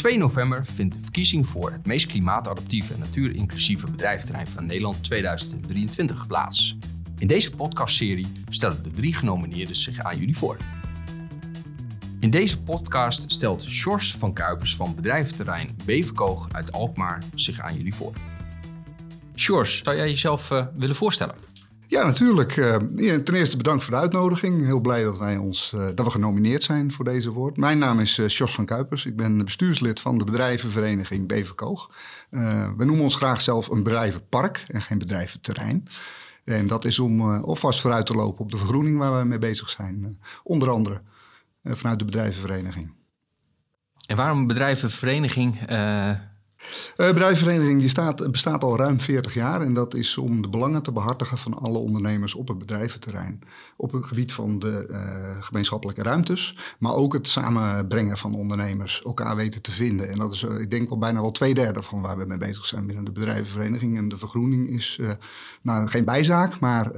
2 november vindt de verkiezing voor het meest klimaatadaptieve en natuurinclusieve bedrijfterrein van Nederland 2023 plaats. In deze podcastserie stellen de drie genomineerden zich aan jullie voor. In deze podcast stelt Sjors van Kuipers van bedrijventerrein Beverkoog uit Alkmaar zich aan jullie voor. Sjors, zou jij jezelf uh, willen voorstellen? Ja, natuurlijk. Uh, ten eerste bedankt voor de uitnodiging. Heel blij dat, wij ons, uh, dat we genomineerd zijn voor deze woord. Mijn naam is uh, Jos van Kuipers. Ik ben bestuurslid van de bedrijvenvereniging Beverkoog. we noemen ons graag zelf een bedrijvenpark en geen bedrijventerrein. En dat is om alvast vooruit te lopen op de vergroening waar we mee bezig zijn. onder andere vanuit de bedrijvenvereniging. En waarom bedrijvenvereniging? Uh, bedrijfsvereniging die staat, bestaat al ruim 40 jaar en dat is om de belangen te behartigen van alle ondernemers op het bedrijventerrein. Op het gebied van de uh, gemeenschappelijke ruimtes, maar ook het samenbrengen van ondernemers, elkaar weten te vinden. En dat is, uh, ik denk wel bijna wel twee derde van waar we mee bezig zijn binnen de bedrijvenvereniging. En de vergroening is eh, nou, geen bijzaak, maar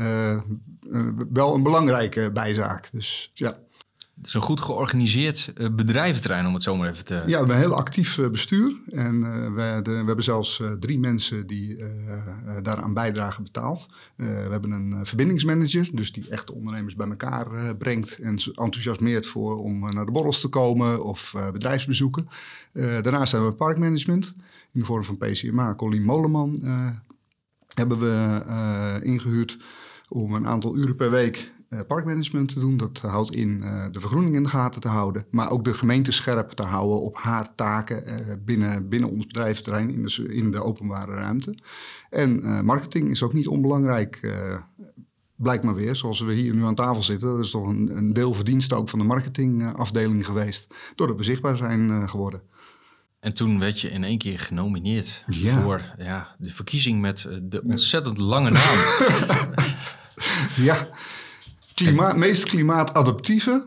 wel een belangrijke bijzaak. Dus ja. Is een goed georganiseerd uh, bedrijventerrein, om het zo maar even te... Ja, we hebben een heel actief uh, bestuur. En uh, we, de, we, hebben zelfs drie mensen die daaraan bijdragen betaald. we hebben een verbindingsmanager, dus die echt de ondernemers bij elkaar brengt... en enthousiasmeert voor om naar de borrels te komen of bedrijfsbezoeken. daarnaast hebben we parkmanagement in de vorm van PCMA. Colleen Moleman hebben we ingehuurd om een aantal uren per week parkmanagement te doen. Dat houdt in uh, de vergroening in de gaten te houden, maar ook de gemeente scherp te houden op haar taken uh, binnen, binnen ons bedrijfsterrein in de, in de openbare ruimte. En marketing is ook niet onbelangrijk. Blijkt maar weer, zoals we hier nu aan tafel zitten, dat is toch een, een deel verdienste ook van de marketingafdeling geweest, doordat we zichtbaar zijn geworden. En toen werd je in één keer genomineerd ja. voor ja, de verkiezing met de ontzettend lange naam. ja, Klimaat, meest klimaatadaptieve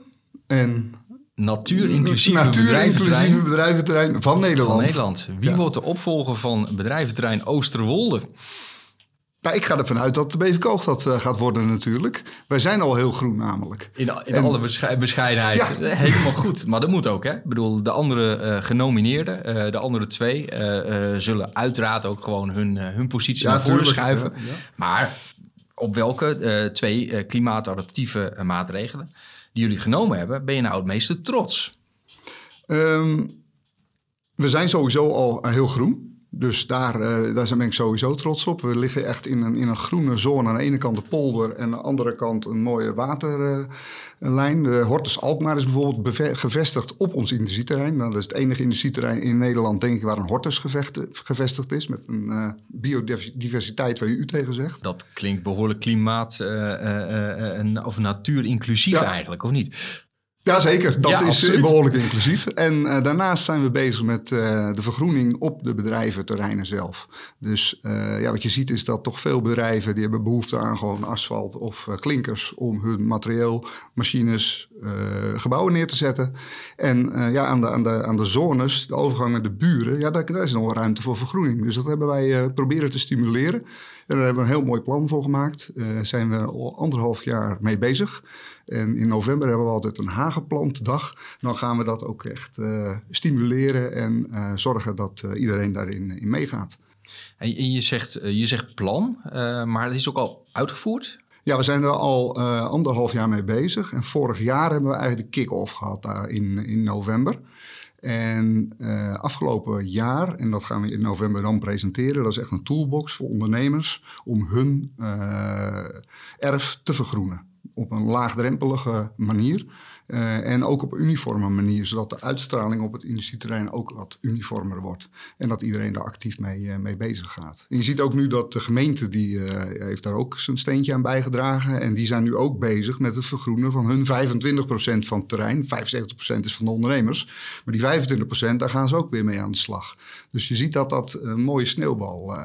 en natuurinclusieve, natuurinclusieve bedrijventerrein, van Nederland. Van Nederland. Wie wordt de opvolger van bedrijventerrein Oosterwolde? Nou, ik ga ervan uit dat de BVK dat uh, gaat worden natuurlijk. Wij zijn al heel groen namelijk. In, in alle bescheidenheid. Ja. Helemaal goed. Maar dat moet ook, hè? Ik bedoel, de andere uh, genomineerden, uh, de andere twee... zullen uiteraard ook gewoon hun, hun positie ja, naar voren schuiven. Ja, maar op welke uh, twee uh, klimaatadaptieve uh, maatregelen die jullie genomen hebben, ben je nou het meeste trots? Um, we zijn sowieso al heel groen. Dus daar, uh, daar ben ik sowieso trots op. We liggen echt in een, in een groene zone. Aan de ene kant de polder en aan de andere kant een mooie waterlijn. de Hortus Alkmaar is bijvoorbeeld gevestigd op ons industrieterrein. Nou, dat is het enige industrieterrein in Nederland, denk ik, waar een Hortus gevestigd is. Met een uh, biodiversiteit waar u tegen zegt. Dat klinkt behoorlijk klimaat- of natuurinclusief ja. eigenlijk, of niet? Jazeker, dat is behoorlijk inclusief. En uh, daarnaast zijn we bezig met uh, de vergroening op de bedrijventerreinen zelf. Dus uh, ja, wat je ziet is dat toch veel bedrijven die hebben behoefte aan gewoon asfalt of klinkers om hun materieel, machines, gebouwen neer te zetten. En ja, aan de, aan, de, aan de zones, de overgang met de buren, ja, daar, daar is nog ruimte voor vergroening. Dus dat hebben wij proberen te stimuleren. En daar hebben we een heel mooi plan voor gemaakt. Daar zijn we al anderhalf jaar mee bezig. En in november hebben we altijd een hageplantdag. Dan gaan we dat ook echt uh, stimuleren en uh, zorgen dat iedereen daarin in meegaat. En je zegt, je zegt plan, maar het is ook al uitgevoerd? Ja, we zijn er al anderhalf jaar mee bezig. En vorig jaar hebben we eigenlijk de kick-off gehad daar in, in november. En uh, afgelopen jaar, en dat gaan we in november dan presenteren, dat is echt een toolbox voor ondernemers om hun uh, erf te vergroenen op een laagdrempelige manier. Uh, en ook op uniforme manier, zodat de uitstraling op het industrieterrein ook wat uniformer wordt. En dat iedereen daar actief mee, uh, mee bezig gaat. Je ziet ook nu dat de gemeente, die uh, heeft daar ook zijn steentje aan bijgedragen. En die zijn nu ook bezig met het vergroenen van hun 25% van het terrein. 75% is van de ondernemers. Maar die 25% daar gaan ze ook weer mee aan de slag. Dus je ziet dat dat een mooie sneeuwbal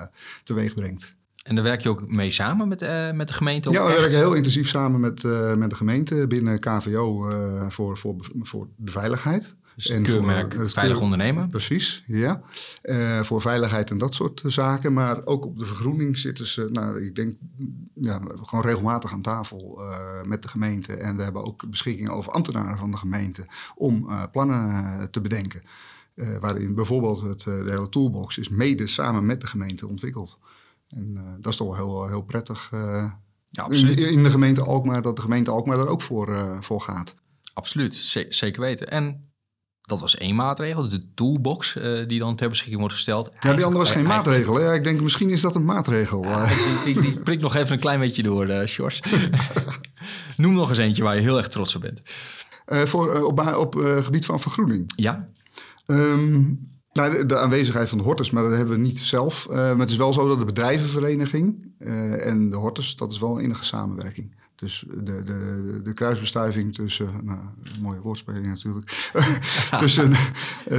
teweeg brengt. En daar werk je ook mee samen met, uh, met de gemeente? Ja, we werken heel intensief samen met, uh, met de gemeente binnen KVO uh, eh, voor, voor, voor de veiligheid. Dus en keurmerk voor, Veilig Ondernemen? Precies, ja. voor veiligheid en dat soort zaken. Maar ook op de vergroening zitten ze, nou, ik denk, ja, gewoon regelmatig aan tafel met de gemeente. En we hebben ook beschikking over ambtenaren van de gemeente om plannen te bedenken. Waarin bijvoorbeeld het, de hele toolbox is mede samen met de gemeente ontwikkeld. En dat is toch wel heel, heel prettig. ja, absoluut. In, in, de gemeente Alkmaar, dat de gemeente Alkmaar daar ook voor, voor gaat. Absoluut, zeker weten. En dat was één maatregel, de toolbox uh, die dan ter beschikking wordt gesteld. Ja, die andere was geen maatregel. Ik denk misschien is dat een maatregel. Ja, ik, ik, prik nog even een klein beetje door, uh, Sjors. Noem nog eens eentje waar je heel erg trots op bent. Uh, voor, op op gebied van vergroening? Ja. Um, nou, de, aanwezigheid van de hortus, maar dat hebben we niet zelf. maar het is wel zo dat de bedrijvenvereniging en de hortus, dat is wel een innige samenwerking. Dus de, de, de kruisbestuiving tussen, nou, mooie woordspeling natuurlijk, tussen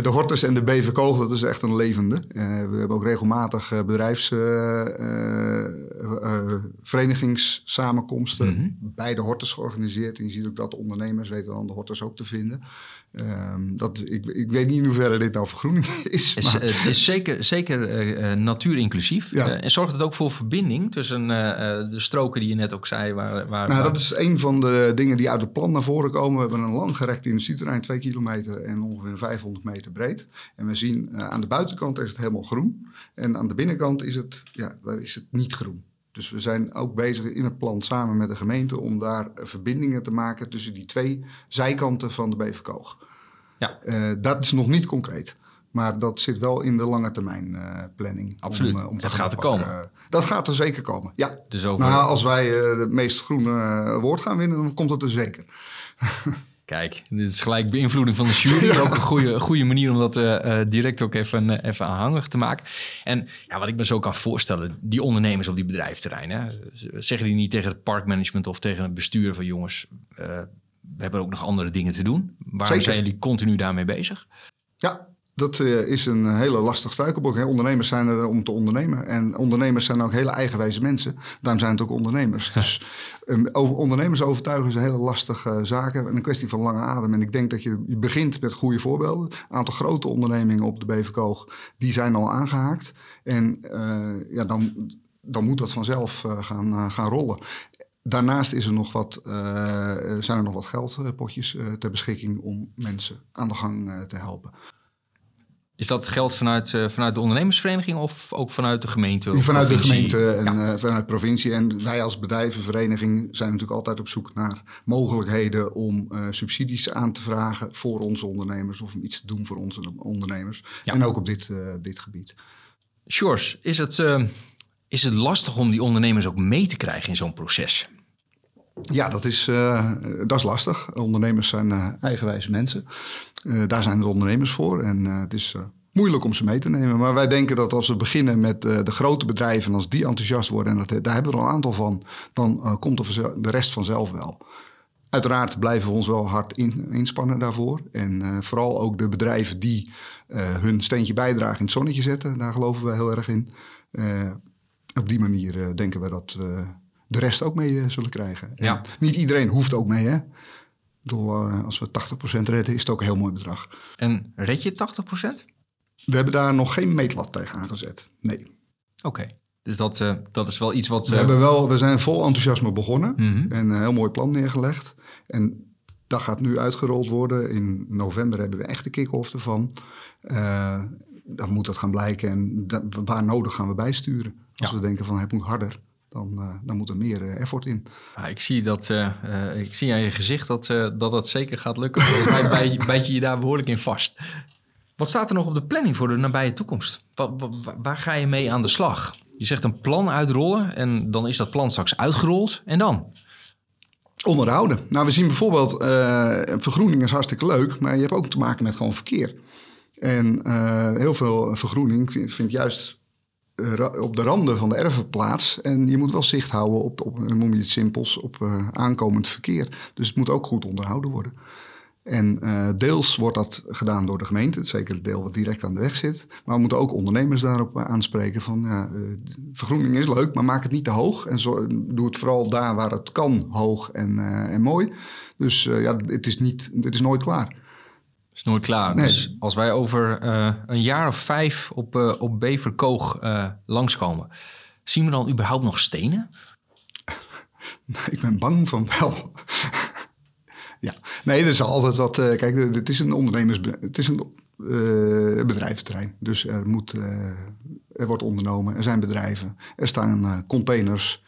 de Hortus en de BV Kogel, dat is echt een levende. Uh, we hebben ook regelmatig uh, bedrijfsverenigingssamenkomsten uh, mm bij de Hortus georganiseerd. En je ziet ook dat de ondernemers weten dan de Hortus ook te vinden. Um, dat, ik, ik weet niet in hoeverre dit nou vergroening is. Maar... Het is zeker, zeker natuurinclusief. Ja. en zorgt het ook voor verbinding tussen de stroken die je net ook zei, waar, waar nou, dat is een van de dingen die uit het plan naar voren komen. We hebben een langgerekt industrieterrein, 2 kilometer en ongeveer 500 meter breed. En we zien uh, aan de buitenkant is het helemaal groen. En aan de binnenkant is het, ja, daar is het niet groen. Dus we zijn ook bezig in het plan samen met de gemeente om daar verbindingen te maken tussen die twee zijkanten van de Beverkoog. Ja. Uh, dat is nog niet concreet. Maar dat zit wel in de lange termijn uh, planning. Absoluut. Om, uh, om dat gaat er komen. dat gaat er zeker komen, ja. Dus over... Nou, als wij uh, het meest groene woord gaan winnen, dan komt het er zeker. Kijk, dit is gelijk beïnvloeding van de jury. ja. Ook een goede, goede manier om dat direct ook even, even aanhangig te maken. En ja, wat ik me zo kan voorstellen, die ondernemers op die bedrijfterreinen, zeggen die niet tegen het parkmanagement of tegen het bestuur van jongens, we hebben ook nog andere dingen te doen. Waarom zijn jullie continu daarmee bezig? Ja, dat eh, is een hele lastig struikelblok. Ondernemers zijn er om te ondernemen. En ondernemers zijn ook hele eigenwijze mensen. Daarom zijn het ook ondernemers. Dus um, over ondernemers overtuigen is een hele lastige uh, zaak. En een kwestie van lange adem. En ik denk dat je, je begint met goede voorbeelden. Een aantal grote ondernemingen op de Beverkoog, die zijn al aangehaakt. En uh, ja, dan, dan moet dat vanzelf gaan, gaan rollen. Daarnaast is er nog wat, zijn er nog wat geldpotjes ter beschikking om mensen aan de gang te helpen. Is dat geld vanuit, uh, vanuit de ondernemersvereniging of ook vanuit de gemeente? Vanuit de gemeente en ja. uh, vanuit de provincie. En wij als bedrijvenvereniging zijn natuurlijk altijd op zoek naar mogelijkheden om uh, subsidies aan te vragen voor onze ondernemers of om iets te doen voor onze ondernemers. Ja. En ook op dit, dit gebied. Sjors, is het, is het lastig om die ondernemers ook mee te krijgen in zo'n proces? Ja, dat is, dat is lastig. Ondernemers zijn eigenwijze mensen. Uh, daar zijn de ondernemers voor en het is moeilijk om ze mee te nemen. Maar wij denken dat als we beginnen met de grote bedrijven, als die enthousiast worden, en dat, daar hebben we er een aantal van, dan komt de rest vanzelf wel. Uiteraard blijven we ons wel hard in, inspannen daarvoor. En vooral ook de bedrijven die hun steentje bijdragen in het zonnetje zetten, daar geloven we heel erg in. op die manier denken we dat we de rest ook mee zullen krijgen. Ja. niet iedereen hoeft ook mee, hè? uh, als we 80% redden, is het ook een heel mooi bedrag. En red je 80%? We hebben daar nog geen meetlat tegen aangezet. Nee. Oké. Dus dat, uh, dat is wel iets wat. We, hebben wel, we zijn vol enthousiasme begonnen mhm. en een heel mooi plan neergelegd. En dat gaat nu uitgerold worden. In november hebben we echt de kick-off ervan. Uh, dan moet dat gaan blijken en waar nodig gaan we bijsturen. Als we denken van het moet harder dan, uh, dan moet er meer uh, effort in. Ja, ik, zie dat, uh, ik zie aan je gezicht dat dat, dat zeker gaat lukken. Volgens mij bijt je je daar behoorlijk in vast. Wat staat er nog op de planning voor de nabije toekomst? Waar, ga je mee aan de slag? Je zegt een plan uitrollen en dan is dat plan straks uitgerold. En dan? Onderhouden. Nou, we zien bijvoorbeeld, vergroening is hartstikke leuk, maar je hebt ook te maken met gewoon verkeer. En heel veel vergroening vind, vind juist eh, op de randen van de erven plaats. En je moet wel zicht houden op, op noem je het simpels, op uh, aankomend verkeer. Dus het moet ook goed onderhouden worden. En uh, deels wordt dat gedaan door de gemeente, zeker het deel wat direct aan de weg zit. Maar we moeten ook ondernemers daarop aanspreken van ja, vergroening is leuk, maar maak het niet te hoog. En zo, doe het vooral daar waar het kan hoog en, en mooi. Dus ja, het is, niet, het is nooit klaar is nooit klaar. Dus als wij over eh, een jaar of vijf op, uh, op Beverkoog uh, langskomen, zien we dan überhaupt nog stenen? Ik ben bang van wel. ja, nee, er is altijd wat. kijk, het is een ondernemers. Het is een uh, bedrijventerrein. Dus er, moet, uh, er wordt ondernomen, er zijn bedrijven, er staan uh, containers,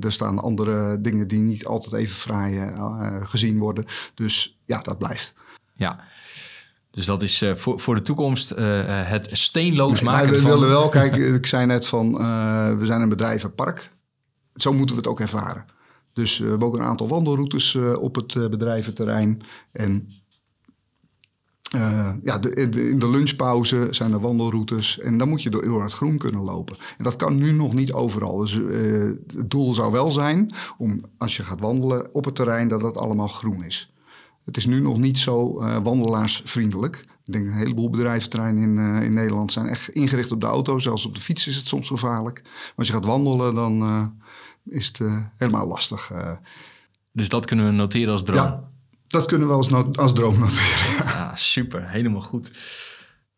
er staan andere dingen die niet altijd even fraai gezien worden. Dus ja, dat blijft. Ja. Dus dat is voor, voor de toekomst het steenloos nee, maken. we willen wel, kijk, ik zei net van we zijn een bedrijvenpark. Zo moeten we het ook ervaren. Dus we hebben ook een aantal wandelroutes op het bedrijventerrein. En ja, de, in de lunchpauze zijn er wandelroutes en dan moet je door, door, het groen kunnen lopen. En dat kan nu nog niet overal. Dus het doel zou wel zijn om als je gaat wandelen op het terrein dat dat allemaal groen is. Het is nu nog niet zo uh, wandelaarsvriendelijk. Ik denk een heleboel bedrijventerreinen in, in Nederland zijn echt ingericht op de auto. Zelfs op de fiets is het soms gevaarlijk. Maar als je gaat wandelen dan is het helemaal lastig. Dus dat kunnen we noteren als droom? Ja. Dat kunnen we als, als droom noteren. Ja, super. Helemaal goed.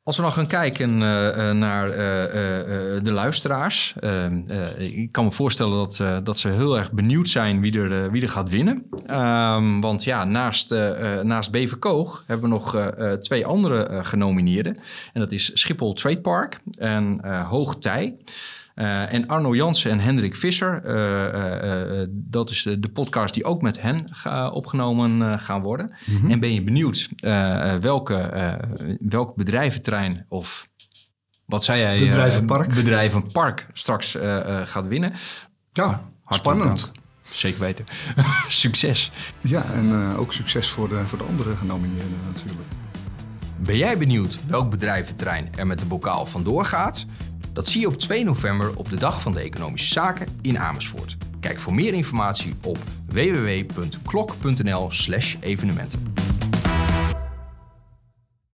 Als we dan gaan kijken uh, naar uh, uh, de luisteraars. Ehm, ik kan me voorstellen dat, dat ze heel erg benieuwd zijn wie er, wie er gaat winnen. Um, want ja, naast, naast Beverkoog hebben we nog twee andere genomineerden. En dat is Schiphol Trade Park en Hoogtij. Uh, en Arno Jansen en Hendrik Visser, uh, uh, dat is de, de, podcast die ook met hen ga, opgenomen gaan worden. Mm -hmm. En ben je benieuwd welke, welk bedrijventerrein of wat zei jij? Bedrijvenpark. bedrijvenpark straks gaat winnen. Ja, spannend. Dank. Zeker weten. succes. Ja, en ook succes voor de, voor de andere genomineerden natuurlijk. Ben jij benieuwd welk bedrijventerrein er met de bokaal vandoor gaat? Dat zie je op 2 november op de Dag van de Economische Zaken in Amersfoort. Kijk voor meer informatie op www.klok.nl/evenementen.